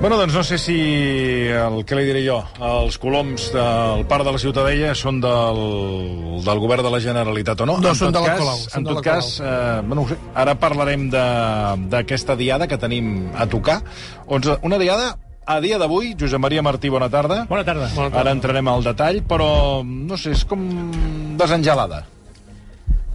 Bueno, doncs no sé si el que li diré jo, els coloms del Parc de la Ciutadella són del, del govern de la Generalitat o no. No, en són de la cas, Colau, En tot cas, eh, bueno, no ho sé, ara parlarem de- d'aquesta diada que tenim a tocar. Una diada a dia d'avui, Josep Maria Martí, bona tarda. Bona tarda. Ara entrarem al detall, però no sé, és com desengelada.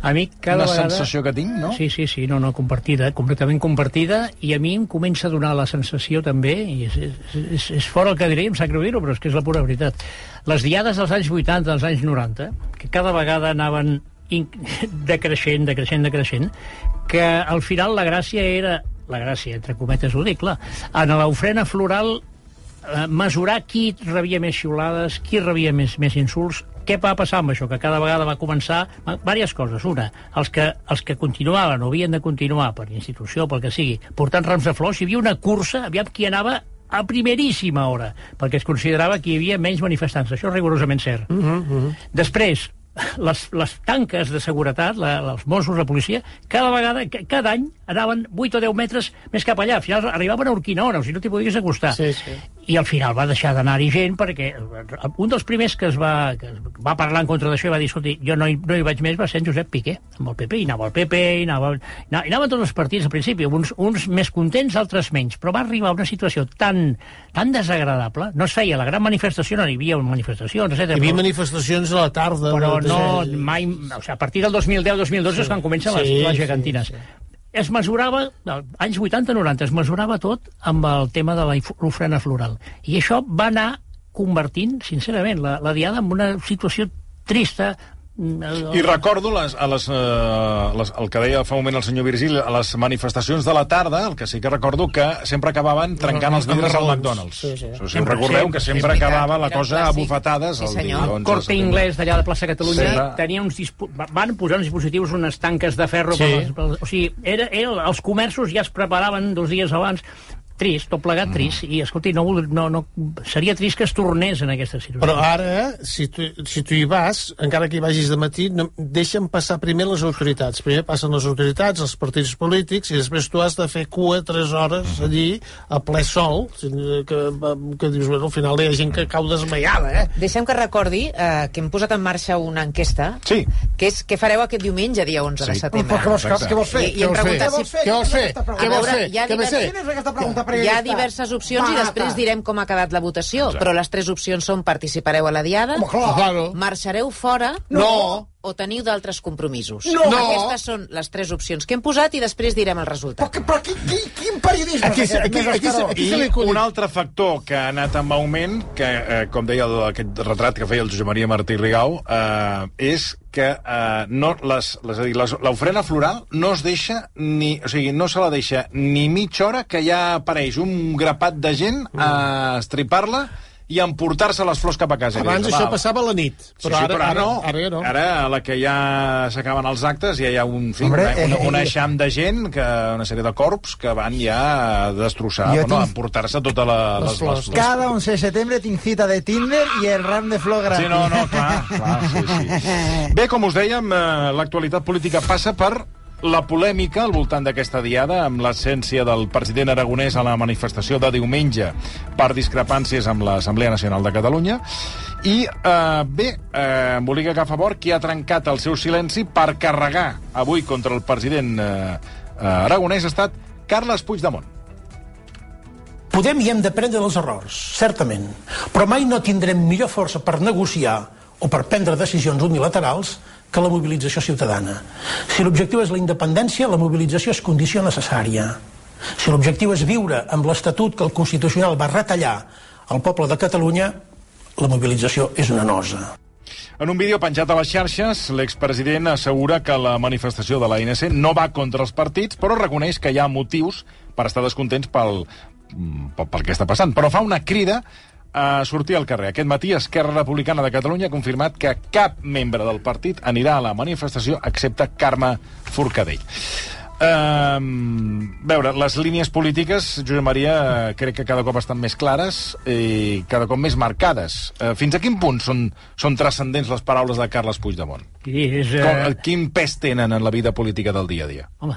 A mi cada Una vegada... sensació que tinc, no? Sí, sí, sí, no, no, compartida, completament compartida, i a mi em comença a donar la sensació també, i és, és, és, és fora el que diré, em sap greu dir-ho, però és que és la pura veritat. Les diades dels anys 80, dels anys 90, que cada vegada anaven decreixent, decreixent, decreixent, que al final la gràcia era, la gràcia, entre cometes ho dic, clar, en l'ofrena floral eh, mesurar qui rebia més xiulades, qui rebia més, més insults, què va passar amb això? Que cada vegada va començar diverses coses. Una, els que, els que continuaven o havien de continuar per institució, pel que sigui, portant rams de flors, hi havia una cursa, aviam qui anava a primeríssima hora, perquè es considerava que hi havia menys manifestants. Això és rigorosament cert. Uh -huh, uh -huh. Després, les, les tanques de seguretat, la, els Mossos, la policia, cada vegada, ca- cada any, anaven 8 o 10 metres més cap allà. Al final arribaven a Urquinaona, o sigui, no t'hi podies acostar. Sí, sí. I al final va deixar d'anar-hi gent perquè un dels primers que es va, que es va parlar en contra d'això i va dir, escolti, jo no hi, no hi vaig més, va ser en Josep Piqué, amb el PP, i anava al PP, i anava, anava, i anaven tots els partits al principi, uns, uns més contents, altres menys, però va arribar a una situació tan, tan desagradable, no es feia la gran manifestació, no hi havia manifestacions, etc. Hi havia manifestacions a la tarda. però no mai... O sigui, a partir del 2010-2012 és quan comencen les, Sí, les sí, gegantines. sí. Es mesurava, anys 80-90, es mesurava tot amb el tema de l'ofrena floral. I això va anar convertint, sincerament, la, la diada en una situació trista, I recordo les, a les, uh, les, el que deia fa un moment el senyor Virgili, a les manifestacions de la tarda, el que sí que recordo que sempre acabaven trencant els vidres al McDonald's. Sí, sí. Això, si Sempre, recordeu, que sempre acabava la cosa a bufetades Sí, el senyor. dia el 11 de Corte. Inglés d'allà de plaça Catalunya Sí. tenia uns van posar uns dispositius, unes tanques de ferro Sí. per les, per les, o sigui, era, era, els comerços ja es preparaven dos dies abans trist, tot plegat Mm. trist i escolti, no, no, no, seria trist que es tornés en aquesta situació Però ara, si tu, si tu hi vas, encara que hi vagis de matí, no, deixen passar primer les autoritats. Primer passen les autoritats, els partits polítics, i després tu has de fer cua 3 hores allí, a ple sol, que, que dius, bueno, al final hi ha gent que cau desmaiada, eh? Deixem que recordi eh, que hem posat en marxa una enquesta Sí. que és què fareu aquest diumenge, dia 11 de Sí. setembre. Però què vols, què vols fer? I- i hem Què vols fer? preguntat Què vols si... fer? Què vols fer? Aquesta Què pregunta. vols A veure, fer? hi ha Què vols diverses- fer? Quina és aquesta pregunta Hi ha diverses opcions i Barata. després direm com ha quedat la votació, Exacte. però les tres opcions són participareu a la diada, Home, clar. Marxareu fora No. O teniu d'altres compromisos. No. No. Aquestes són les tres opcions que hem posat i després direm el Però, resultat. que- però quin, quin, quin periodisme Aquí- és aquest? aquí- Més aquí- escaró? aquí- I un altre factor que ha anat en augment, que, eh, com deia el, aquest retrat que feia el Josep Maria Martí Rigau, eh, és que eh, no, les, les, és a dir, les, l'ofrena floral no es deixa ni, o sigui, no se la deixa ni mitja hora que ja apareix un grapat de gent a estripar-la i emportar-se les flors cap a casa. Abans dius, això va, passava a la nit. Sí, sí, però ara, no. Ara, ja no. Ara, a la que ja s'acaben els actes, ja hi ha un, fi, Hombre, una, una, eh, un eh, eixam de gent, que, una sèrie de corps que van ja a destrossar, Jo bueno, a tinc- emportar-se tota la, Les les, les, flors. flors. Cada 11 de setembre tinc cita de Tinder i el ram de flor gratis. Sí, no, no, clar, clar, sí, sí. Bé, com us dèiem, eh, l'actualitat política passa per la polèmica al voltant d'aquesta diada amb l'essència del president aragonès a la manifestació de diumenge per discrepàncies amb l'Assemblea Nacional de Catalunya i eh, bé, eh, embolica que a favor qui ha trencat el seu silenci per carregar avui contra el president eh, eh, aragonès ha estat Carles Puigdemont. Podem i hem d'aprendre dels errors, certament, però mai no tindrem millor força per negociar o per prendre decisions unilaterals que la mobilització ciutadana. Si l'objectiu és la independència, la mobilització és condició necessària. Si l'objectiu és viure amb l'Estatut que el Constitucional va retallar al poble de Catalunya, la mobilització és una nosa. En un vídeo penjat a les xarxes, l'expresident assegura que la manifestació de l'ANC no va contra els partits, però reconeix que hi ha motius per estar descontents pel, pel, pel que està passant. Però fa una crida a sortir al carrer. Aquest matí Esquerra Republicana de Catalunya ha confirmat que cap membre del partit anirà a la manifestació excepte Carme Forcadell. Um, veure, les línies polítiques, Josep Maria, eh, crec que cada cop estan més clares i cada cop més marcades. Uh, fins a quin punt són, són transcendents les paraules de Carles Puigdemont? I és, Com, eh, quin pes tenen en la vida política del dia a dia? home,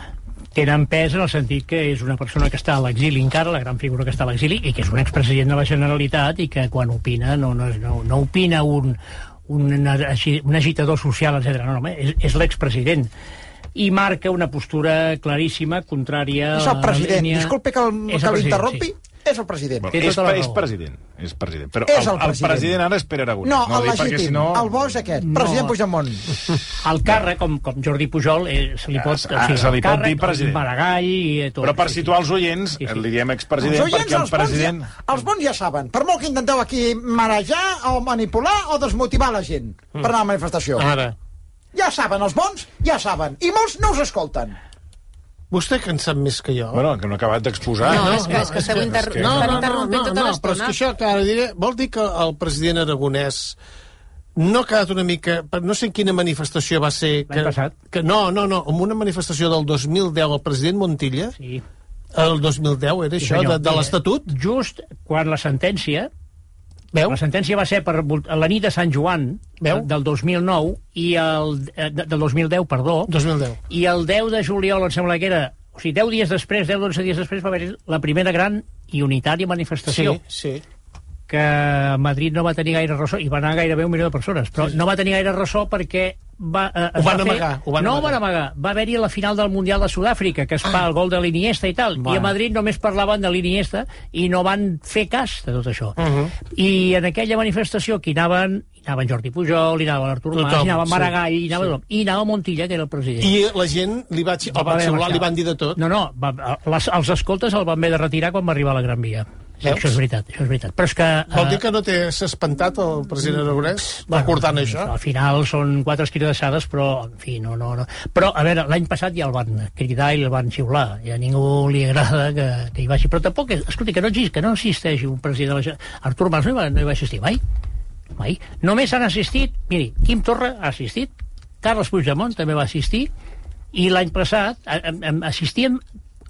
tenen pes en el sentit que és una persona que està a l'exili encara, la gran figura que està a l'exili, i que és un expresident de la Generalitat i que quan opina no, no, no, no opina un, un, un agitador social, etc. No, no, és, és l'expresident i marca una postura claríssima, contrària És el president. línia... Disculpe que, l'interrompi. president, És el president. Bueno, és, tota és president, és president. Però És el, el president. el president ara és Pere Aragonès. No, el dic perquè legítim. si no... El bo és aquest. No. President Puigdemont. El càrrec, com, com Jordi Pujol, eh, se li pot... Ah, se li el pot càrrec, dir president. el Maragall i tot. Però per sí, situar els oients, Sí, sí. li diem Els expresident oients, perquè el els, president... bons ja, els bons ja saben. Per molt que intenteu aquí marejar o manipular o desmotivar la gent per anar a la manifestació. Ara. Ja saben, els bons ja saben. I molts no us escolten. Vostè que en sap més que jo. Bueno, que no he acabat d'exposar. No, és que, és que esteu inter... que- no, no, no, interrompent no, tota no, però és que això que ara diré, vol dir que el president Aragonès no ha quedat una mica... No sé en quina manifestació va ser... Que, L'any passat. Que, no, no, no, en una manifestació del 2010 el president Montilla, Sí. el 2010 era Sí, això, senyor. de, de l'Estatut, Just quan la sentència veu? La sentència va ser per la nit de Sant Joan Veu? del 2009 i el, eh, de- del 2010, perdó, 2010. i el 10 de juliol, em sembla que era, o sigui, 10 dies després, 10-11 dies després, va haver la primera gran i unitària manifestació Sí, sí. que Madrid no va tenir gaire ressò, i va anar gairebé un milió de persones, però no va tenir gaire ressò perquè va, eh, Ho van va fer- amagar, ho van no amagar. ho van amagar, va haver-hi la final del Mundial de Sud-àfrica, que es fa el gol de l'Iniesta i tal, i Bueno. a Madrid només parlaven de l'Iniesta i no van fer cas de tot això. Uh -huh. I en aquella manifestació que anaven, hi anaven Jordi Pujol, hi anava l'Artur Mas, hi anava sí, Maragall, hi anava, sí. tothom. i anava Montilla, que era el president. I la gent li va, el va xiular, li van dir de tot. No, no, va, les, els escoltes el van haver de retirar quan va arribar a la Gran Via. Veus? això és veritat, això és veritat. Però és que... Vol eh, dir que no té espantat el president Aragonès Bueno, recordant això? Al final són quatre escridassades, però, en fi, no, no, no. Però, a veure, l'any passat ja el van cridar i el van xiular. I a ningú li agrada que, que hi vagi. Però tampoc, escolti, que no, que no assisteix un president de la Generalitat. Artur Mas no hi, va, no hi va assistir mai. Mai. Només han assistit, miri, Quim Torra ha assistit, Carles Puigdemont també va assistir, i l'any passat a- a- a- assistíem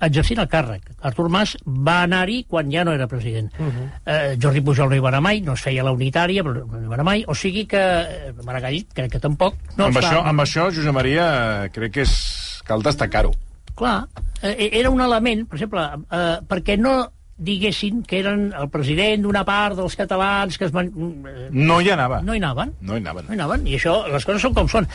exercint el càrrec. Artur Mas va anar-hi quan ja no era president. Uh -huh. eh, Jordi Pujol no hi va anar mai, no es feia la unitària, però no hi va anar mai, o sigui que eh, Maragall crec que tampoc. No amb, va- això, amb això, Josep Maria, eh, crec que és... cal destacar-ho. Clar, eh, era un element, per exemple, eh, perquè no diguessin que eren el president d'una part dels catalans que es van... eh, No hi anava. No hi anaven. No hi anaven. No hi anaven, i això, les coses són com són.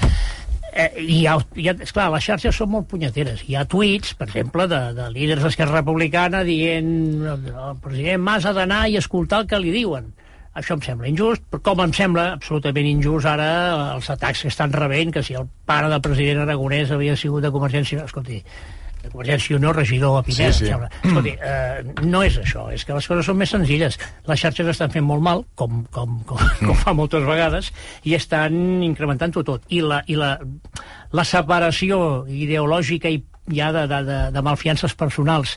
Eh, i ha, hi ha, esclar, les xarxes són molt punyeteres. Hi ha tuits, per exemple, de, de líders d'Esquerra Republicana dient el president Mas ha d'anar i escoltar el que li diuen. Això em sembla injust, però com em sembla absolutament injust ara els atacs que estan rebent, que si el pare del president Aragonès havia sigut de Convergència i escolti, de Convergència i Unió regidor a Pineda, Sí, sí. sembla. Escolti, eh, no és això, és que les coses són més senzilles. Les xarxes estan fent molt mal, com, com, com, com fa moltes vegades, i estan incrementant-ho tot. I la, i la, la separació ideològica i ja de, de, de, de malfiances personals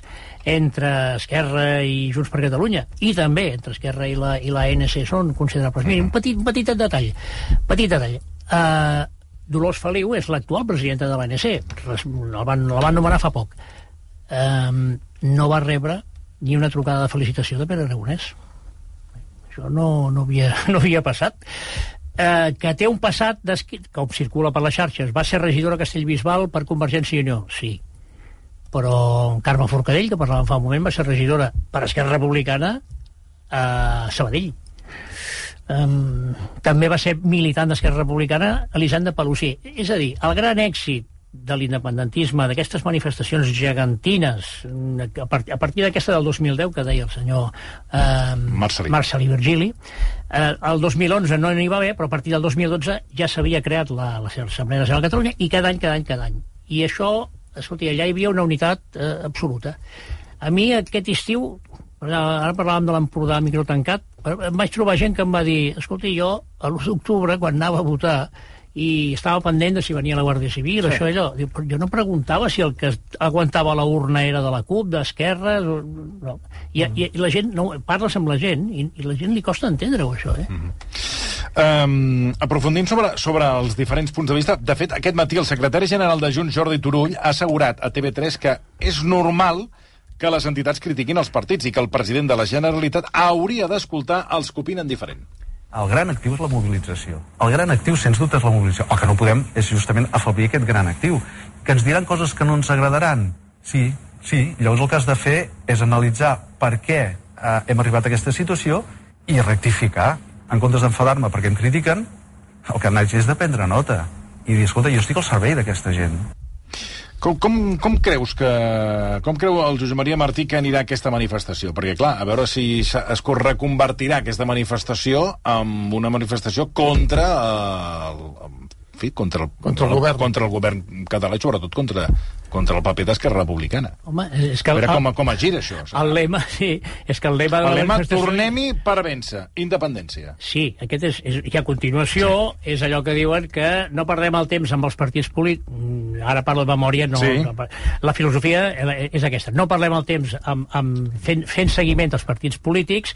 entre Esquerra i Junts per Catalunya, i també entre Esquerra i la, i la ANC són considerables. Miri, un petit, un petit detall. Petit detall. Uh, Dolors Feliu és l'actual presidenta de l'ANC. La van, la van nomenar fa poc. Um, no va rebre ni una trucada de felicitació de Pere Aragonès. Això no, no, havia, no havia passat. Eh, que té un passat, com circula per les xarxes, va ser regidora a Castellbisbal per Convergència i Unió, sí. Però Carme Forcadell, que parlàvem fa un moment, va ser regidora per Esquerra Republicana a Sabadell. Um, també va ser militant d'Esquerra Republicana Elisenda Palucí. És a dir, el gran èxit de l'independentisme, d'aquestes manifestacions gegantines, a, part, a partir d'aquesta del 2010, que deia el senyor eh, Marcelí. Marcelí Virgili, eh, el 2011 no n'hi va haver, però a partir del 2012 ja s'havia creat la, la Assemblea Nacional de Catalunya, i cada any, cada any, cada any. I això, escolti, allà hi havia una unitat eh, absoluta. A mi aquest estiu, ara parlàvem de l'Empordà micro tancat, em vaig trobar gent que em va dir, escolti, jo a l'1 d'octubre, quan anava a votar, i estava pendent de si venia la Guàrdia Civil, sí. això allò. Diu, però jo no preguntava si el que aguantava la urna era de la CUP, d'Esquerra... No. I, mm. i, I la gent, no, parles amb la gent, i, i la gent li costa entendre-ho, això, eh? Mm. Um, aprofundint sobre, sobre els diferents punts de vista, de fet, aquest matí el secretari general de Junts, Jordi Turull, ha assegurat a TV3 que és normal que les entitats critiquin els partits i que el president de la Generalitat hauria d'escoltar els que opinen diferent. El gran actiu és la mobilització. El gran actiu, sens dubte, és la mobilització. El que no podem és justament afeblir aquest gran actiu. Que ens diran coses que no ens agradaran. Sí, sí. Llavors el que has de fer és analitzar per què eh, hem arribat a aquesta situació i rectificar. En comptes d'enfadar-me perquè em critiquen, el que haig és de prendre nota i dir, escolta, jo estic al servei d'aquesta gent. Com, com, com creus que... Com creu el Josep Maria Martí que anirà aquesta manifestació? Perquè, clar, a veure si es reconvertirà aquesta manifestació en una manifestació contra el, fi, contra el, Contra el govern. contra el govern català i sobretot contra, contra el paper d'Esquerra Republicana. Home, és que... A El, veure com, com es gira això. el lema, sí, és que el lema de El lema, manifestació... tornem-hi per vèncer. Independència. Sí, aquest és, és, i a continuació sí. és allò que diuen que no perdem el temps amb els partits polítics, ara parlo de memòria, no, Sí. no, la filosofia eh, és aquesta, no parlem el temps amb, amb fent, fent seguiment als partits polítics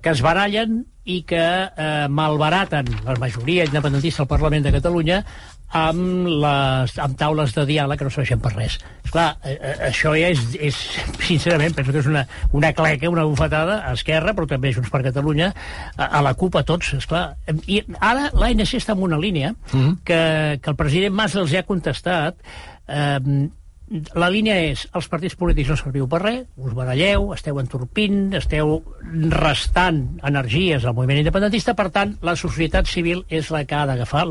que es barallen i que eh, malbaraten la majoria independentista al Parlament de Catalunya amb, les, amb taules de diàleg que no serveixen per res. Esclar, eh, eh, això ja és, és, sincerament, penso que és una, una cleca, una bufetada a Esquerra, però també a Junts per Catalunya, a, a la CUP, a tots, esclar. I ara l'ANC està en una línia que, que el president Mas els ha contestat eh, la línia és, els partits polítics no serviu per res, us baralleu, esteu entorpint, esteu restant energies al moviment independentista, per tant, la societat civil és la que ha d'agafar,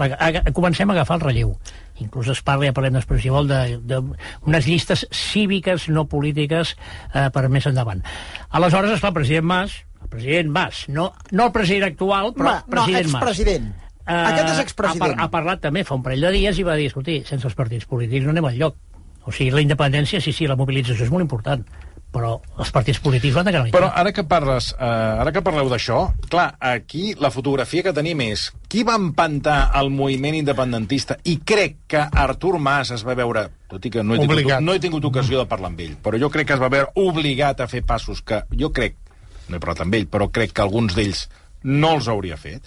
comencem a agafar el relleu. Inclús es parla, ja parlem després, si vol, d'unes llistes cíviques, no polítiques, eh, per més endavant. Aleshores, esclar, el president Mas, el president Mas, no, no el president actual, però no, president Mas. expresident. Eh, Aquest és Ha, expresident. par ha parlat també fa un parell de dies i va dir, escolti, sense els partits polítics no anem al lloc. O sigui, la independència, sí, sí, la mobilització és molt important, però els partits polítics van de gran Però ara que parles, eh, ara que parleu d'això, clar, aquí la fotografia que tenim és qui va empantar el moviment independentista i crec que Artur Mas es va veure, tot i que no he, tingut, Obligat. no he tingut ocasió de parlar amb ell, però jo crec que es va veure obligat a fer passos que jo crec, no he parlat amb ell, però crec que alguns d'ells no els hauria fet,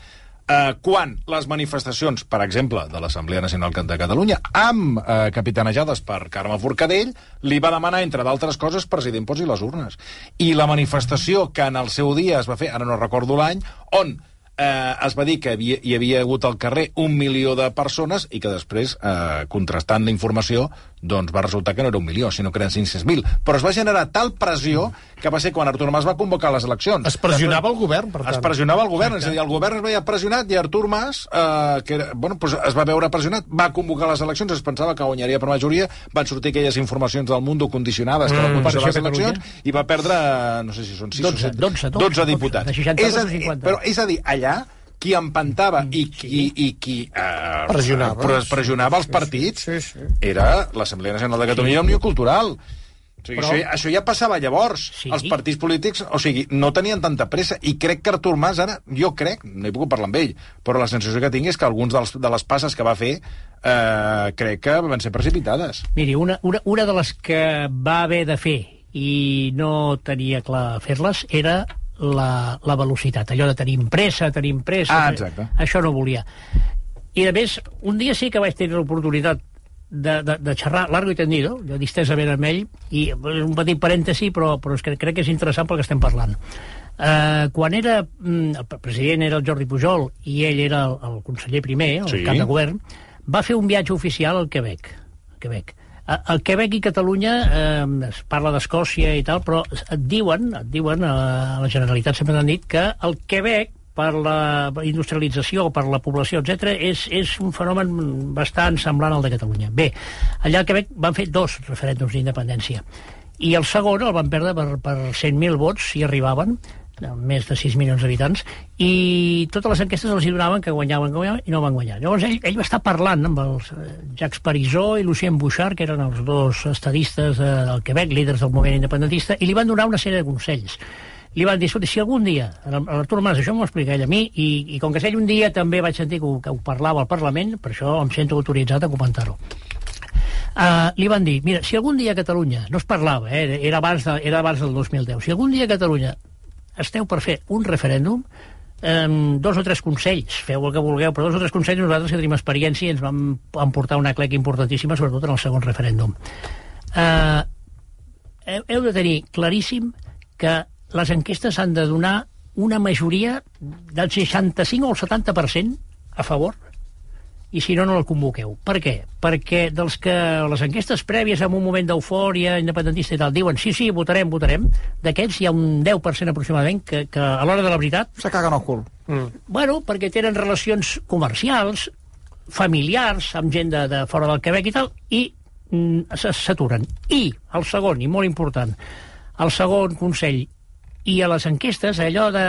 eh, quan les manifestacions, per exemple, de l'Assemblea Nacional de Catalunya, amb eh, capitanejades per Carme Forcadell, li va demanar, entre d'altres coses, president posi les urnes. I la manifestació que en el seu dia es va fer, ara no recordo l'any, on eh, es va dir que havia, hi havia hagut al carrer un milió de persones i que després, eh, contrastant la informació, doncs va resultar que no era un milió, sinó que eren 500.000. Però es va generar tal pressió que va ser quan Artur Mas va convocar les eleccions. Es pressionava el govern, per Es tant. pressionava el govern, és a dir, el govern es veia pressionat i Artur Mas, eh, que era, bueno, pues es va veure pressionat, va convocar les eleccions, es pensava que guanyaria per majoria, van sortir aquelles informacions del Mundo condicionades que Mm, van condicionar les eleccions, Catalunya. i va perdre, no sé si són 6 12, o 7, 12, 12 diputats. de 62 és a, a 50. Però és a dir, allà qui empantava i qui, i qui eh, Pressionava. pres- pressionava els partits sí, sí. era l'Assemblea Nacional de Catalunya i Unió Cultural. O sigui, Però- això, això ja passava llavors. Sí. Els partits polítics, o sigui, no tenien tanta pressa. I crec que Artur Mas ara, jo crec, no he pogut parlar amb ell, però la sensació que tinc és que alguns dels, de les passes que va fer eh, crec que van ser precipitades. Miri, una, una, una de les que va haver de fer i no tenia clar fer-les era la, la velocitat, allò de tenim pressa, tenim pressa... Ah, exacte. Això no volia. I, a més, un dia sí que vaig tenir l'oportunitat de, de, de xerrar largo i tendido, jo distesament amb ell, i és un petit parèntesi, però, però és que crec que és interessant pel que estem parlant. Uh, quan era, mm, el president era el Jordi Pujol i ell era el, el conseller primer, el Sí. cap de govern, va fer un viatge oficial al Quebec. Quebec. A- Al Quebec i Catalunya eh, es parla d'Escòcia i tal, però et diuen, et diuen a la Generalitat sempre han dit que el Quebec per la industrialització, per la població, etc és, és un fenomen bastant semblant al de Catalunya. Bé, allà al Quebec van fer dos referèndums d'independència i el segon el van perdre per, per 100.000 vots, si arribaven, més de 6 milions d'habitants, i totes les enquestes els donaven que guanyaven, que guanyaven, i no van guanyar. Llavors ell, ell va estar parlant amb els eh, Jacques Parisot i Lucien Bouchard, que eren els dos estadistes de, del Quebec, líders del moviment independentista, i li van donar una sèrie de consells. Li van dir, si algun dia, l'Artur Mas, això m'ho explica ell a mi, i, i com que ell un dia també vaig sentir que ho, que ho parlava al Parlament, per això em sento autoritzat a comentar-ho. Uh, li van dir, mira, si algun dia a Catalunya, no es parlava, eh, era, abans de, era abans del 2010, si algun dia a Catalunya esteu per fer un referèndum, um, dos o tres consells, feu el que vulgueu, però dos o tres consells nosaltres que tenim experiència i ens vam emportar una clec importantíssima, sobretot en el segon referèndum. Uh, heu, de tenir claríssim que les enquestes han de donar una majoria del 65 o el 70% a favor i si no, no el convoqueu. Per què? Perquè dels que les enquestes prèvies en un moment d'eufòria independentista i tal diuen sí, sí, votarem, votarem, d'aquests hi ha un 10% aproximadament que, que a l'hora de la veritat Se caguen al cul. Bueno, perquè tenen relacions comercials, familiars, amb gent de, de fora del Quebec i tal, i mm, s'aturen. I, el segon, i molt important, el segon consell, i a les enquestes, allò de...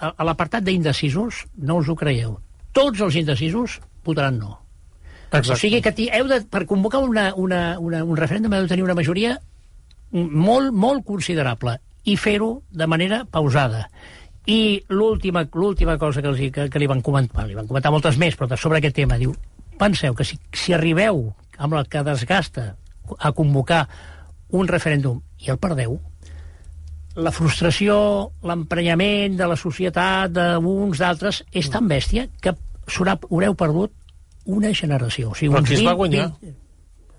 a, a l'apartat d'indecisos, no us ho creieu. Tots els indecisos votaran no. Exacte. O sigui que heu de, per convocar una, una, una, un referèndum heu de tenir una majoria molt, molt considerable i fer-ho de manera pausada. I l'última cosa que, els, que, que li van comentar, li van comentar moltes més, però sobre aquest tema, diu, penseu que si, si arribeu amb el que desgasta a convocar un referèndum i el perdeu, la frustració, l'emprenyament de la societat, d'uns, d'altres, és tan bèstia que haureu perdut una generació. O sigui, Però uns qui es va 20, guanyar? 20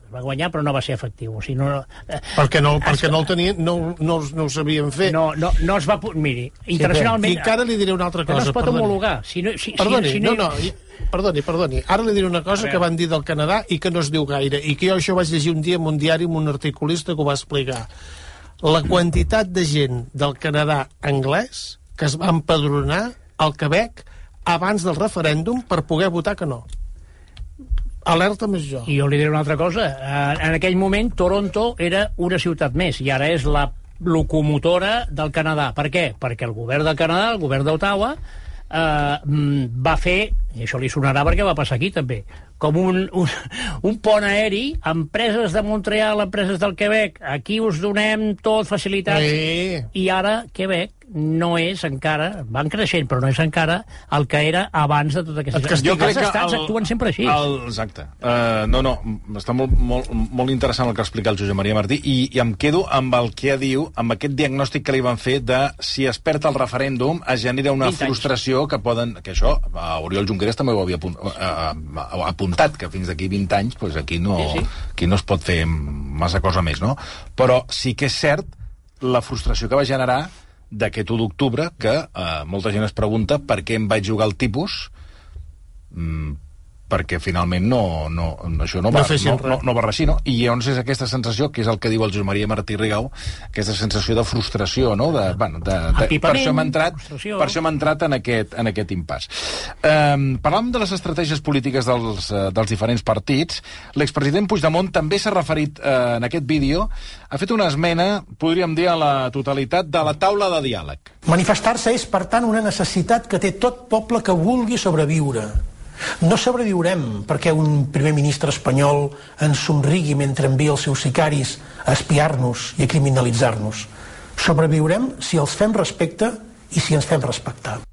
es va guanyar, però no va ser efectiu. O sigui, no, eh, Perquè no, perquè no el tenien, no, no, no ho sabien fer. no, no, no es va... Miri, internacionalment... I que ara li diré una altra que cosa. no es pot perdoni. homologar. Si no, si, Perdoni, si, si no, no, i- perdoni, perdoni. Ara li diré una cosa que van dir del Canadà i que no es diu gaire, i que jo això vaig llegir un dia en un diari amb un articulista que ho va explicar. La quantitat de gent del Canadà anglès que es va empadronar al Quebec abans del referèndum per poder votar que no. Alerta més jo. I jo li diré una altra cosa. Eh, En aquell moment, Toronto era una ciutat més, i ara és la locomotora del Canadà. Per què? Perquè el govern del Canadà, el govern d'Ottawa, eh, mm, va fer, i això li sonarà perquè va passar aquí també, com un, un, un pont aeri, empreses de Montreal, empreses del Quebec, aquí us donem tot, facilitats, Sí. i ara Quebec no és encara, van creixent, però no és encara el que era abans de tota aquesta... Et castiga. Jo crec que els estats actuen sempre així. El, exacte. Uh, no, no, està molt, molt, molt interessant el que explica el Josep Maria Martí i, i em quedo amb el que diu, amb aquest diagnòstic que li van fer de si es perd el referèndum es genera una 20 anys. frustració que poden... Que això, a Oriol Junqueras també ho havia apunt, uh, apuntat, que fins d'aquí 20 anys pues aquí, no, Sí, sí. aquí no es pot fer massa cosa més, no? Però sí que és cert la frustració que va generar d'aquest 1 d'octubre, que eh, molta gent es pregunta per què em vaig jugar al tipus, mm, perquè finalment no, no, això no No va, no, res. no, no va reeixir, no? I llavors és aquesta sensació, que és el que diu el Josep Maria Martí Rigau, aquesta sensació de frustració, no? De, bueno, de, de, per això hem entrat, frustració. per això hem entrat en aquest, en aquest impàs. Um, parlàvem de les estratègies polítiques dels, eh, dels diferents partits. L'expresident Puigdemont també s'ha referit eh, en aquest vídeo, ha fet una esmena, podríem dir, a la totalitat de la taula de diàleg. Manifestar-se és, per tant, una necessitat que té tot poble que vulgui sobreviure. No sobreviurem perquè un primer ministre espanyol ens somrigui mentre envia els seus sicaris a espiar-nos i a criminalitzar-nos. Sobreviurem si els fem respecte i si ens fem respectar.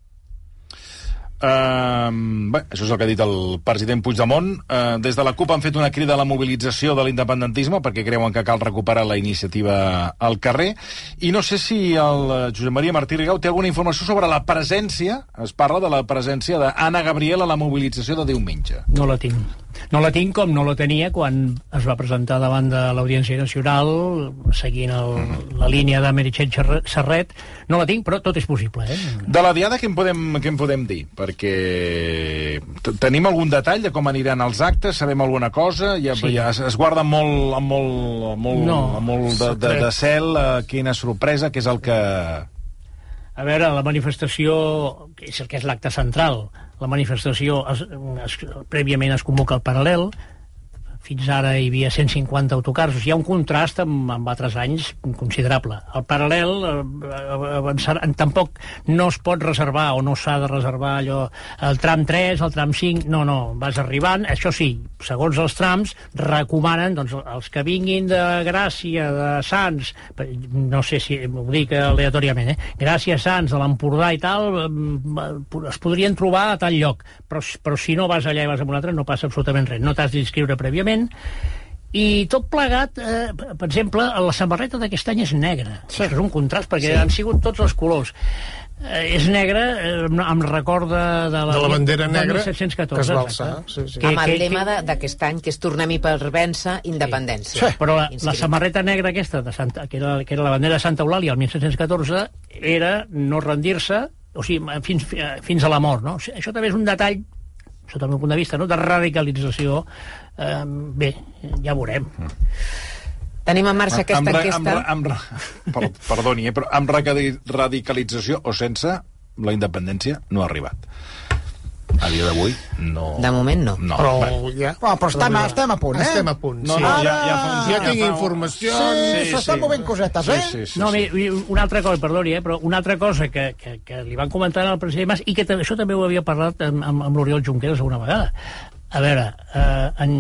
Uh, bé, això és el que ha dit el president Puigdemont. Uh, des de la CUP han fet una crida a la mobilització de l'independentisme perquè creuen que cal recuperar la iniciativa al carrer. I no sé si el eh, Josep Maria Martí Rigau té alguna informació sobre la presència, es parla de la presència d'Anna Gabriel a la mobilització de diumenge. No la tinc. No la tinc com no la tenia quan es va presentar davant de l'Audiència Nacional, seguint el, la línia de Meritxell Serret. No la tinc, però tot és possible, eh? De la diada, què en podem, què en podem dir? Perquè tenim algun detall de com aniran els actes, sabem alguna cosa, ja, Sí. ja es, es guarda molt, amb molt, amb molt, No, amb molt de, de, de cel, eh, quina sorpresa, que és el que... A veure, la manifestació, que és el que és l'acte central, la manifestació es, es, prèviament es convoca al paral·lel, fins ara hi havia 150 autocars, o sigui, hi ha un contrast amb, amb altres anys considerable. El paral·lel eh, avançar, tampoc no es pot reservar o no s'ha de reservar allò, el tram 3, el tram 5, no, no, vas arribant, això sí, segons els trams, recomanen doncs, els que vinguin de Gràcia, de Sants, no sé si ho dic aleatòriament, eh? Gràcia, Sants, de l'Empordà i tal, eh, es podrien trobar a tal lloc, però, però si no vas allà i vas a un altre no passa absolutament res, no t'has d'inscriure prèviament, i tot plegat, eh, per exemple, la samarreta d'aquest any és negra. Sí. Això és un contrast, perquè sí. han sigut tots els colors. Eh, és negra, eh, em- recorda de la, De la bandera del negra 1714, que es va alçar, sí, sí. Que- amb el que- lema que- de- d'aquest any, que és Tornem-hi per vèncer, independència. Sí. Però la, la samarreta negra aquesta, de Santa, que, era, que era la bandera de Santa Eulàlia el 1714, era no rendir-se, o sigui, fins, fins a la mort, no? Això també és un detall sota el meu punt de vista, no? de radicalització, eh, bé, ja veurem. Tenim en marxa aquesta amb, ra- enquesta. Amb, amb, per, perdoni, eh, però amb radicalització o sense, la independència no ha arribat. A dia d'avui, no... De moment no. No, Però ja... Bueno, però estem, estem a punt, eh? Estem a punt, No, sí. no, ja, Ara- ja, fa Ja ja tinc fa- informació. Sí, s'estan movent cosetes, eh? Sí, sí, sí, No, sí. una altra cosa, perdoni, eh, però una altra cosa que, que, que li van comentar al president Mas i que això també ho havia parlat amb, amb, amb l'Oriol Junqueras una vegada. A veure, eh, en,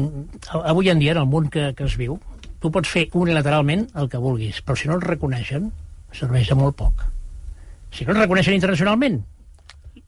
avui en dia, en el món que, que es viu, tu pots fer unilateralment el que vulguis, però si no el reconeixen, serveix de molt poc. Si no el reconeixen internacionalment,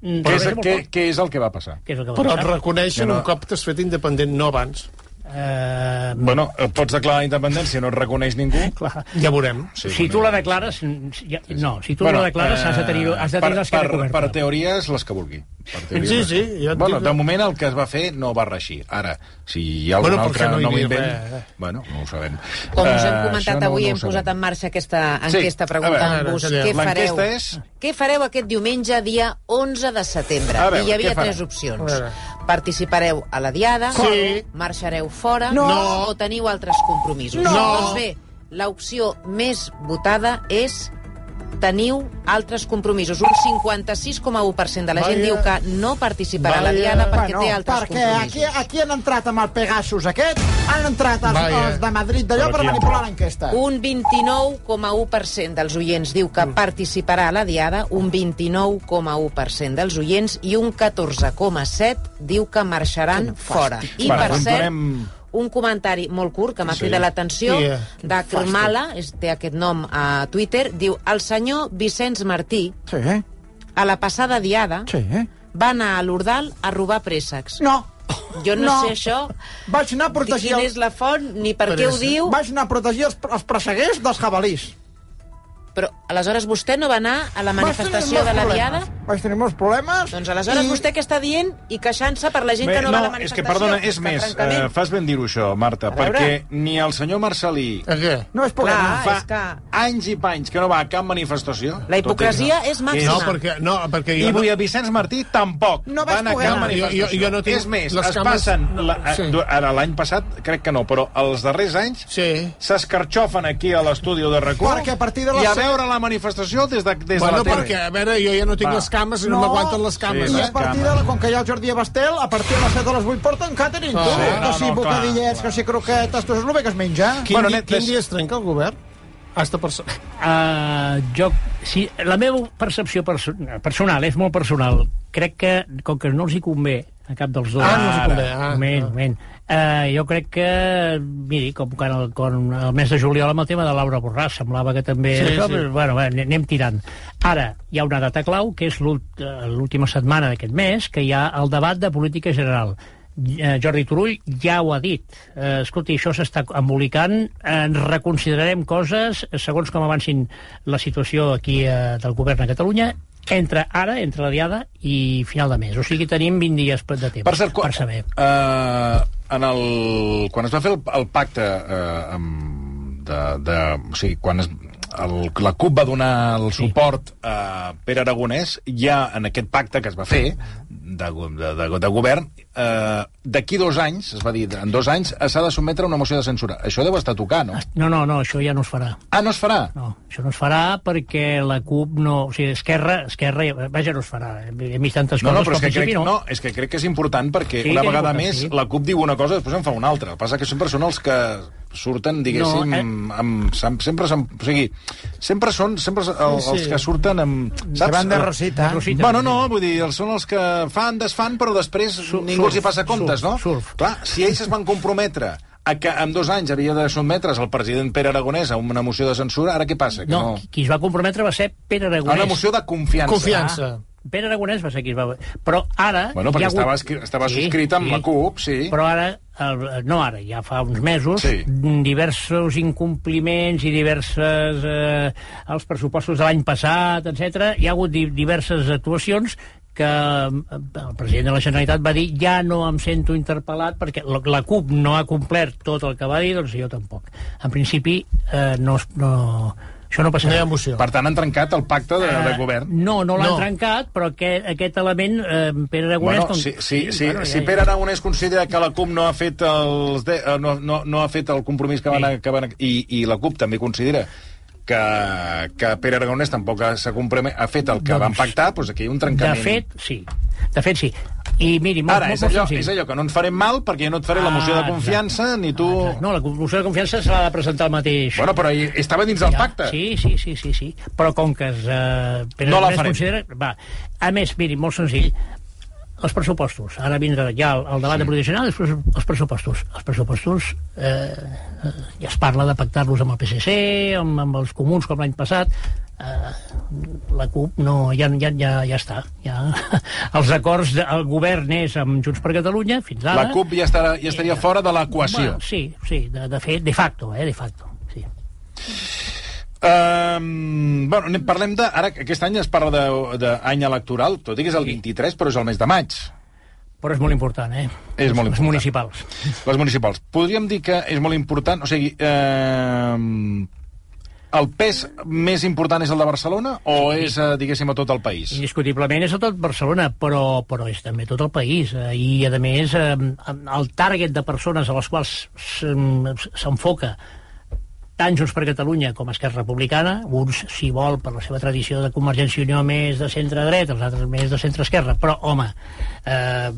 mm, Què és, què, què és el que va passar? Què és el que va Però et passar? reconeixen no- un cop t'has fet independent, no abans. Eh, Bueno, eh, pots declarar la independència, no et reconeix ningú. clar. Ja veurem. Sí, si tu la declares... Ja, no, si tu bueno, la declares has de tenir, has de tenir per, l'esquena per, coberta. per teories, les que vulgui. Sí, sí, et Bueno, dic- de moment el que es va fer no va reeixir. Ara, si hi ha algun Bueno, altre no havia invent... res, eh? Bueno, no ho sabem. Com us Eh, hem això comentat no- avui, no ho hem sabem. posat en marxa aquesta Sí, enquesta veure, preguntant-vos què fareu. és- Què fareu aquest diumenge, dia 11 de setembre? A veure, I hi havia tres opcions. Participareu a la Diada, Sí. marxareu fora No. o teniu altres compromisos. No. Doncs bé, l'opció més votada és teniu altres compromisos. Un 56,1% de la gent Vaja. diu que no participarà a la. Diada perquè bueno, té altres perquè aquí, compromisos. aquí han entrat amb el Pegasus aquest, han entrat els, els de Madrid d'allò per aquí manipular l'enquesta. Un 29,1% dels oients diu que participarà a la Diada, un 29,1% dels oients i un 14,7% diu que marxaran fora. I, per doncs cert, un comentari molt curt que m'ha Sí. cridat l'atenció eh, de Kermala, és, té aquest nom a Twitter, diu el senyor Vicenç Martí, Sí, eh? a la passada Diada, Sí, eh? va anar a l'Ordal a robar préssecs. No. Jo no, No. sé això, Vaig anar a protegir... quina El... és la font, ni per què ho diu, Vaig anar a protegir els, els presseguers dels jabalís. Però aleshores vostè no va anar a la manifestació de la. Diada? Vaig tenir molts problemes. Doncs aleshores i... vostè què està dient i queixant-se per la gent Bé, que no, va a la és manifestació? que, perdona, és que, més, francament, eh, fas ben dir-ho això, Marta, A veure. perquè ni el senyor Marcelí A què? No és problema. Clar, fa és que- anys i panys que no va a cap manifestació. La hipocresia i- és màxima. No, perquè, no, perquè I jo... vull a Vicenç Martí tampoc. No van a cap manifestació. Jo- jo- jo no tinc és més, les es cames- passen... no, La, sí. sí. Ara, l'any passat, crec que no, però els darrers anys Sí. s'escarxofen aquí a l'estudi de rac Perquè a partir de les i a set- veure la manifestació des de, des Bueno, de la tele. perquè, a veure, jo ja no tinc Va. les cames i no, m'aguanten les cames, Sí, I a partir de la, com que hi ha el Jordi Abastel, a partir de les 7 de les 8 porten catering, Ah, tu. sí, que no, si no, bocadillets, clar. que si croquetes, tu és el que es menja. Quin, Bueno, net, quin dia es trenca el govern? Hasta per... Uh, jo, sí, la meva percepció perso personal, és molt personal. Crec que, com que no els hi convé a cap dels dos... Ah, no els hi Ara, convé, ah, moment, ah. moment. Uh, jo crec que, miri, com que el, com el mes de juliol amb el tema de Laura Borràs, semblava que també... Sí, això, sí. però, Bueno, anem tirant. Ara, hi ha una data clau, que és eh, l'última setmana d'aquest mes, que hi ha el debat de política general. Eh, Jordi Turull ja ho ha dit. Eh, escolti, això s'està embolicant, eh, reconsiderarem coses segons com avancin la situació aquí eh, del govern a Catalunya entre ara, entre la diada i final de mes. O sigui, tenim 20 dies de temps Per cert, per saber. Uh, en el, quan es va fer el, el pacte uh, amb, de, de, o sigui, quan es, el, la CUP va donar el suport a Pere Aragonès, ja en aquest pacte que es va fer de, de, de, de govern, eh, d'aquí dos anys, es va dir, en dos anys, s'ha de sotmetre a una moció de censura. Això deu estar tocar, no? No, no, no, això ja no es farà. Ah, no es farà? No, això no es farà perquè la CUP no... O sigui, Esquerra, Esquerra vaja, no es farà. Hem vist tantes No, no, coses però és que que, crec, no. no, és que crec que és important perquè Sí, una que vegada més sí. la CUP diu una cosa després en fa una altra. El que passa que sempre són els que surten, diguéssim, No, eh? amb, amb, sem- sempre, sem- o sigui, sempre són sempre el, Sí, sí. els que surten amb... Se van de Rosita. Rosita. Bueno, no, vull dir, els són els que fan, desfan, però després ningú els hi passa comptes, surf, no? surf. Clar, si ells es van comprometre a que en dos anys havia de sotmetre's el president Pere Aragonès a una moció de censura, ara què passa? Que No, no... qui- es va comprometre va ser Pere A Aragonès. una moció de confiança. Confiança. Pere Aragonès va ser qui es va... Però ara... Bueno, perquè ha hagut- estava, estava subscrit amb la CUP, sí. Però ara, el, no ara, ja fa uns mesos, Sí. diversos incompliments i diverses... Eh, els pressupostos de l'any passat, etc. Hi ha hagut di diverses actuacions que eh, el president de la Generalitat va dir ja no em sento interpel·lat perquè la, CUP no ha complert tot el que va dir, doncs jo tampoc. En principi, eh, no, no, Això no No hi passarà. ha emoció. Per tant, han trencat el pacte de, de Eh, govern. No, no l'han No. trencat, però aquest, aquest element, eh, Pere Aragonès... Bueno, com- si, si, si, bueno, si ja- Pere Aragonès considera que la CUP no ha fet, els de, eh, no, no, no ha fet el compromís que van, Sí. que van i, i la CUP també considera que, que Pere Aragonès tampoc ha, compromet, ha fet el que Doncs, van pactar, doncs aquí hi ha un De trencament. fet, sí. De fet, sí. I miri, molt, Ara, molt, és molt allò, senzill. és allò que no ens farem mal perquè jo no et faré la moció de Ah, confiança ni tu... Exacte. No, la moció de confiança se l'ha de presentar el mateix. Bueno, però hi- estava dins del Ja, pacte. Sí, sí, sí, sí, sí. Però com que es... Eh, Pere No la farem. Considera, va. A més, miri, molt senzill, els pressupostos. Ara vindrà ja el, el debat sí. de provisional, els, pres- els pressupostos. Els pressupostos eh, eh, ja es parla de pactar-los amb el PSC, amb, amb els comuns com l'any passat. Eh, la CUP no, ja, ja, ja, ja està. Ja. Els acords del govern és amb Junts per Catalunya, fins ara. La CUP ja, estarà, ja estaria fora de l'equació. Bueno, sí, sí, de, de fet, de facto, eh, de facto. Sí. Um, bueno, anem- parlem de... Ara, aquest any es parla de- d'any electoral, tot i que és el 23, però és el mes de maig. Però és molt important, eh? És molt important. municipals. Les municipals. Podríem dir que és molt important, o sigui, eh, el pes més important és el de Barcelona o és, eh, diguéssim, a tot el país? Indiscutiblement és a tot Barcelona, però, però és també tot el país. Eh, I, a més, eh, el target de persones a les quals s'en- s'enfoca tant Junts per Catalunya com Esquerra Republicana, uns, si vol, per la seva tradició de Convergència i Unió més de centre-dret, els altres més de centre-esquerra, però, home, eh,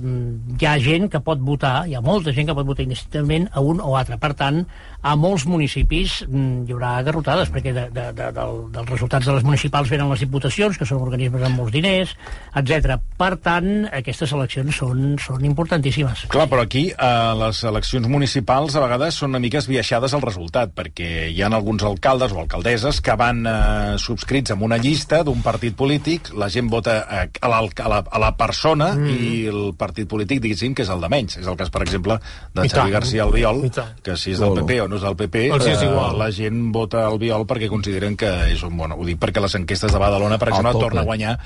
hi ha gent que pot votar, hi ha molta gent que pot votar indistintament a un o altre. Per tant, a molts municipis mm, hi haurà garrotades, perquè de, de, de, del, dels resultats de les municipals venen les diputacions, que són organismes amb molts diners, etc. Per tant, aquestes eleccions són, són importantíssimes. Clar, però aquí eh, les eleccions municipals a vegades són una mica esbiaixades al resultat, perquè hi ha alguns alcaldes o alcaldesses que van eh, subscrits amb una llista d'un partit polític, la gent vota a, a, la, a, la, a la persona mm. i el partit polític, diguéssim, que és el de menys. És el cas, per exemple, de Xavi. García Albiol, que si és del PP o no és del PP, Els és igual. la gent vota Albiol perquè consideren que és un... Bueno, ho dic perquè les enquestes de Badalona, per exemple, torna a guanyar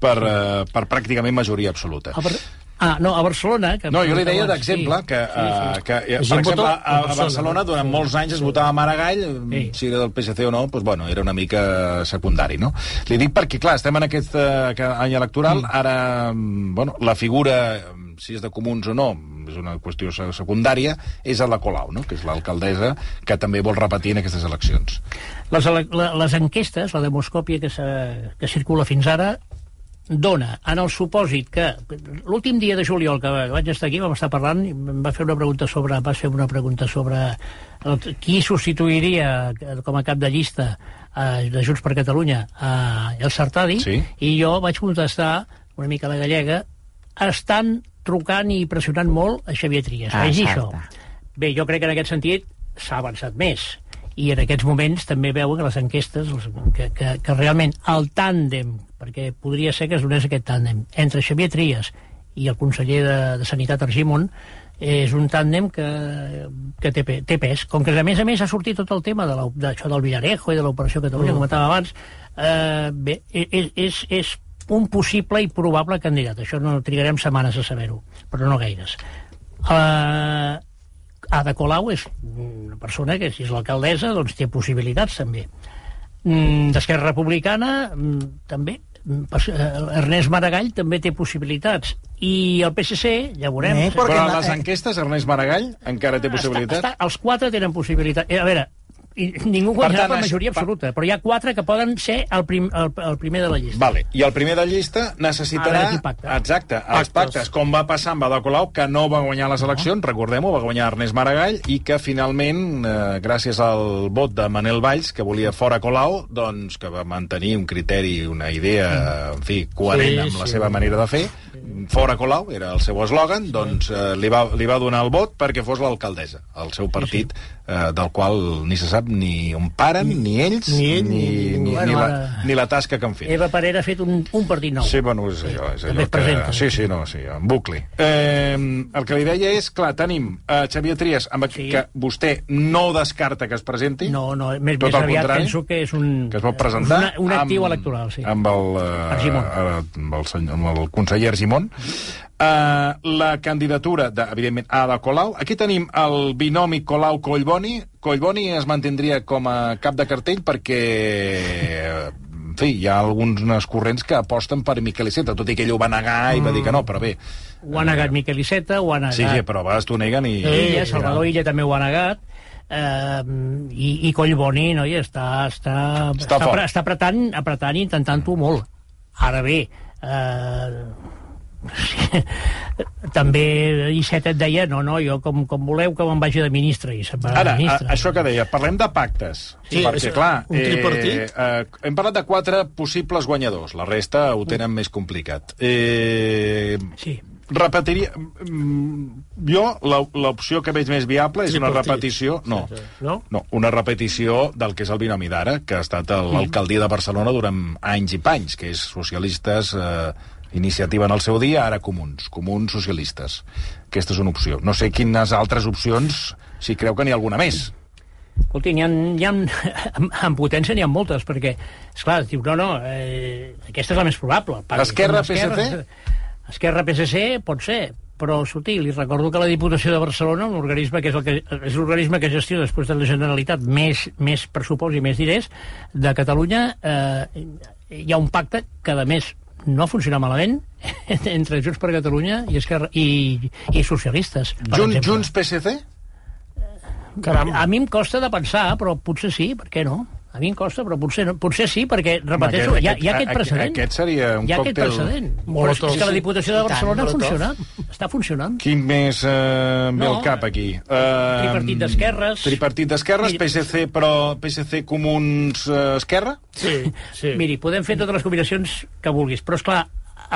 per, eh, per pràcticament majoria absoluta. A Bar- Ah, no, a Barcelona... Que No, jo li deia d'exemple sí. que, Sí, sí. uh, que eh, La per exemple, a, a Barcelona. Barcelona durant molts anys es votava Maragall, Sí. si era del PSC o no, doncs, bueno, era una mica secundari, no? Li dic perquè, clar, estem en aquest uh, any electoral, Mm. ara, mm, bueno, la figura, si és de comuns o no, és una qüestió se- secundària, és a la Colau, no?, que és l'alcaldessa que també vol repetir en aquestes eleccions. Les, ele- la- les enquestes, la demoscòpia que, que circula fins ara, dona, en el supòsit que l'últim dia de juliol que vaig estar aquí vam estar parlant i em va fer una pregunta sobre vas fer una pregunta sobre el, qui substituiria com a cap de llista eh, de Junts per Catalunya a El Sartadi Sí. i jo vaig contestar una mica a la gallega estan trucant i pressionant molt a Xavier Trias. Ah, Vegi això. Bé, jo crec que en aquest sentit s'ha avançat més i en aquests moments també veuen que les enquestes que, que, que realment el tàndem, perquè podria ser que es donés aquest tàndem, entre Xavier Trias i el conseller de, de Sanitat Argimon és un tàndem que, que té, té pes. Com que a més a més ha sortit tot el tema de d'això del Villarejo i de l'Operació Catalunya, mm. com comentava abans, eh, bé, és, és, és un possible i probable candidat. Això no trigarem setmanes a saber-ho, però no gaires. Eh, Ada Colau és una persona que, si és l'alcaldessa, doncs té possibilitats, també. Mm, D'Esquerra Republicana, mm, també. Mm, eh, Ernest Maragall també té possibilitats. I el PSC, ja veurem... Eh, Però a les enquestes, Ernest Maragall encara té possibilitat? Està, està, els quatre tenen possibilitat. Eh, a veure, i ningú Per guanyarà tant, per majoria per- absoluta, però hi ha quatre que poden ser el, prim, el, el primer de la llista. Vale. I el primer de llista A necessitarà... pacta. Exacte, els Pactes. pactes, com va passar amb Ada Colau, que no va guanyar les eleccions, recordem-ho, va guanyar Ernest Maragall, i que finalment, eh, gràcies al vot de Manel Valls, que volia fora Colau, doncs que va mantenir un criteri, una idea, en fi, coherent Sí, amb la sí. seva manera de fer, fora Colau, era el seu eslògan, doncs eh, li, va, li va donar el vot perquè fos l'alcaldessa, el seu partit, eh, del qual ni se sap ni on paren, ni ells, ni ell, ni, ni- ni, ni, Bueno, la, ara- ni la tasca que han fet. Eva Parera ha fet un, un partit nou. Sí, bueno, és allò, és allò que... Sí, sí, no, sí, en bucle. Eh, el que li deia és, clar, tenim uh, Xavier Trias, amb Sí. que vostè no descarta que es presenti. No, no, més, Tot més aviat contrari, penso que és un... que es pot presentar Una, un actiu amb, electoral, sí. amb el, Argimon. amb el, senyor, amb el conseller Argimon Uh, la candidatura, de, evidentment, Ada Colau. Aquí tenim el binomi Colau-Collboni. Collboni es mantindria com a cap de cartell perquè en fi, hi ha alguns corrents que aposten per Miquel Iceta, tot i que ell ho va negar i va dir que no, però bé. Ho ha negat Miquel Iceta, ho ha negat... Sí, sí, però a vegades t'ho neguen i... Illa, Salvador Illa també ho ha negat. Eh, i, i Collboni, noi, està, està, Està està, fort. està apretant, apretant i intentant-ho molt. Ara bé, eh, també Iceta et deia, no, no, jo com, com voleu que me'n vagi de ministre, i se'n va Ara, de a, ministre. això que deia, parlem de pactes. Sí, perquè, és clar, un tripartit. Eh, eh, hem parlat de quatre possibles guanyadors. La resta ho tenen més complicat. Eh, Sí. repetiria... mm, Jo, la- l'opció que veig més viable és una repetició... No, Sí, sí. No? no, una repetició del que és el binomi d'ara, que ha estat a l'alcaldia de Barcelona durant anys i panys, que és socialistes... Eh, iniciativa en el seu dia, ara comuns, comuns socialistes. Aquesta és una opció. No sé quines altres opcions, si creu que n'hi ha alguna més. Escolti, n'hi ha, n'hi ha, en, en potència n'hi ha moltes, perquè, esclar, es diu, no, no, eh, aquesta és la més probable. Esquerra, Esquerra, Esquerra, PSC, pot ser, però, escolti, li recordo que la Diputació de Barcelona, un organisme que és el que, és l'organisme que gestiona després de la Generalitat més, més pressupost i més diners de Catalunya, eh, hi ha un pacte que, a més, no funciona malament entre Junts per Catalunya i, Esquerra, i, i socialistes. Junts. Junts PSC? Caram. A mi em costa de pensar, però potser sí, per què no? A mi em costa, però potser, no. potser sí, perquè, repeteixo, Home, hi ha, hi ha aquest aquest- precedent. Aquest seria un hi ha aquest còctel... precedent. Però és, Molotov. és que la Diputació de I tant, Barcelona Molotov. Està funcionant. Quin més eh, ve No. al cap aquí? Uh, Tripartit d'esquerres. Tripartit d'esquerres, Miri. PSC, però PSC Comuns eh, Esquerra? Sí, sí. Miri, podem fer totes les combinacions que vulguis, però, és clar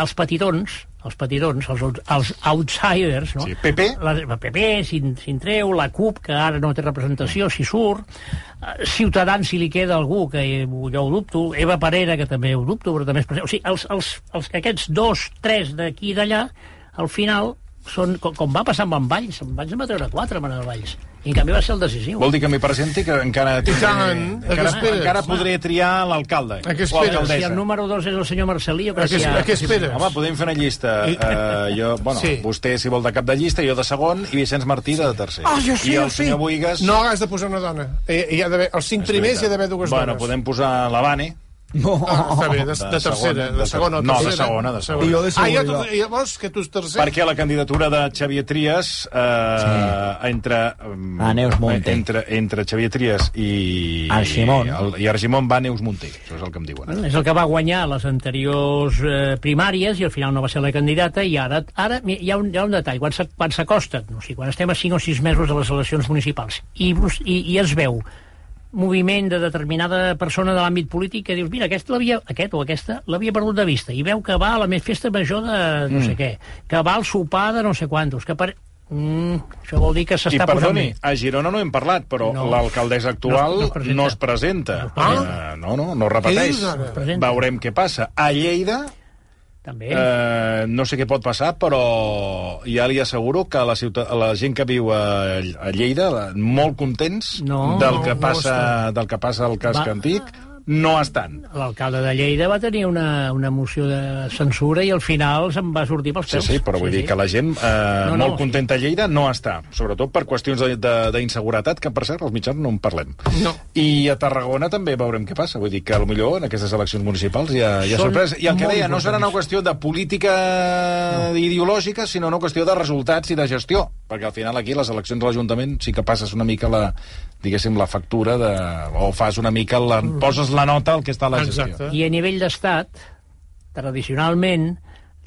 els petitons, els petitons, els, els outsiders, no? Sí, PP? La, la PP, si, si en treu, la CUP, que ara no té representació, si surt, eh, Ciutadans, si li queda algú, que jo ho dubto, Eva Parera, que també ho dubto, però també és present. O sigui, els, els, els, aquests dos, tres d'aquí i d'allà, al final, són, com, com va passar amb en Valls, en Valls en va treure quatre, Manuel Valls, i en canvi va ser el decisiu. Vol dir que m'hi presenti que encara... tindré- tant, què encara, esperes? encara podré triar l'alcalde. A què o esperes? si el número dos és el senyor Marcelí, jo crec que hi ha... a què esperes? Home, podem fer una llista. I- Uh, jo, bueno, Sí. vostè, si vol, de cap de llista, jo de segon, i Vicenç Martí de tercer. Ah, jo sí, I jo el sí. senyor Boigas... No has de posar una dona. Eh, hi ha d'haver, els cinc primers hi ha d'haver dues bueno, dones. podem posar l'Havane. No. Ah, està bé, de, de, De tercera, segona, de, de segona o no, de tercera. segona, de segona. I jo de Ah, ja, segona. tu, llavors, que tu és tercer? Perquè la candidatura de Xavier Trias eh, entre, um, A Neus Munté. entre, entre Xavier Trias i, Argimon. i, el, i Argimon va a Neus Munté. Això és el que em diuen. Ara. és el que va guanyar les anteriors eh, primàries i al final no va ser la candidata i ara, ara hi, ha un, hi ha un detall, quan s'ac- quan s'acosten, no sé, quan estem a 5 o 6 mesos de les eleccions municipals i, i, i es veu moviment de determinada persona de l'àmbit polític que dius, mira, aquest, aquest o aquesta l'havia perdut de vista, i veu que va a la més festa major de no sé què, que va al sopar de no sé quantos, que per... Mm, això vol dir que I s'està posant perdoni, bé. a Girona no hem parlat, però No. l'alcaldessa actual No no es presenta. no es presenta. No es presenta. Eh, no, no, no repeteix. Veurem què passa. A Lleida També. Eh, no sé què pot passar, però ja li asseguro que la, ciutat, la gent que viu a, a Lleida, molt contents No, del, no, que no passa, del que passa al casc Va. antic, no estan. L'alcalde de Lleida va tenir una, una moció de censura i al final se'n va sortir pels Sí, peus. sí, però vull dir que la gent eh, No, no, molt sí. contenta a Lleida no està, sobretot per qüestions de- de- d'inseguretat, que per cert, als mitjans no en parlem. No. I a Tarragona també veurem què passa, vull dir que potser en aquestes eleccions municipals hi ha, hi ha Són sorpreses. I el que deia, no serà una qüestió de política no. ideològica, sinó una qüestió de resultats i de gestió, perquè al final aquí les eleccions de l'Ajuntament sí que passes una mica la, diguéssim, la factura de, o fas una mica, la, poses la nota al que està a la gestió. Exacte. I a nivell d'estat, tradicionalment,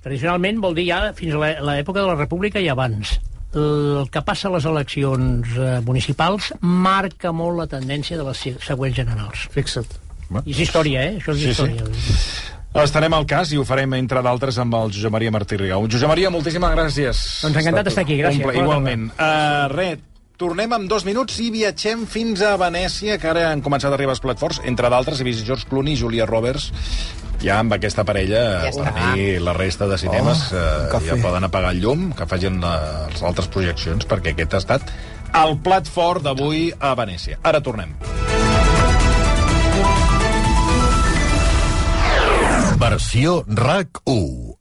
tradicionalment vol dir ja fins a l'è- l'època de la República i abans. El que passa a les eleccions eh, municipals marca molt la tendència de les se- següents generals. Fixa't. I és història, eh? Això és Sí, sí. Estarem al cas i ho farem, entre d'altres, amb el Josep Maria Martí Rigau. Josep Maria, moltíssimes gràcies. Doncs encantat d'estar aquí, gràcies. Un igualment. Uh, res, tornem amb dos minuts i viatgem fins a Venècia, que ara han començat a arribar els platforms. Entre d'altres, he vist George Clooney i Julia Roberts ja amb aquesta parella, Ja per està. mi la resta de cinemes Oh, cafè. ja poden apagar el llum, que facin la, les altres projeccions, perquè aquest ha estat el plat fort d'avui a Venècia. Ara tornem. Versió RAC 1.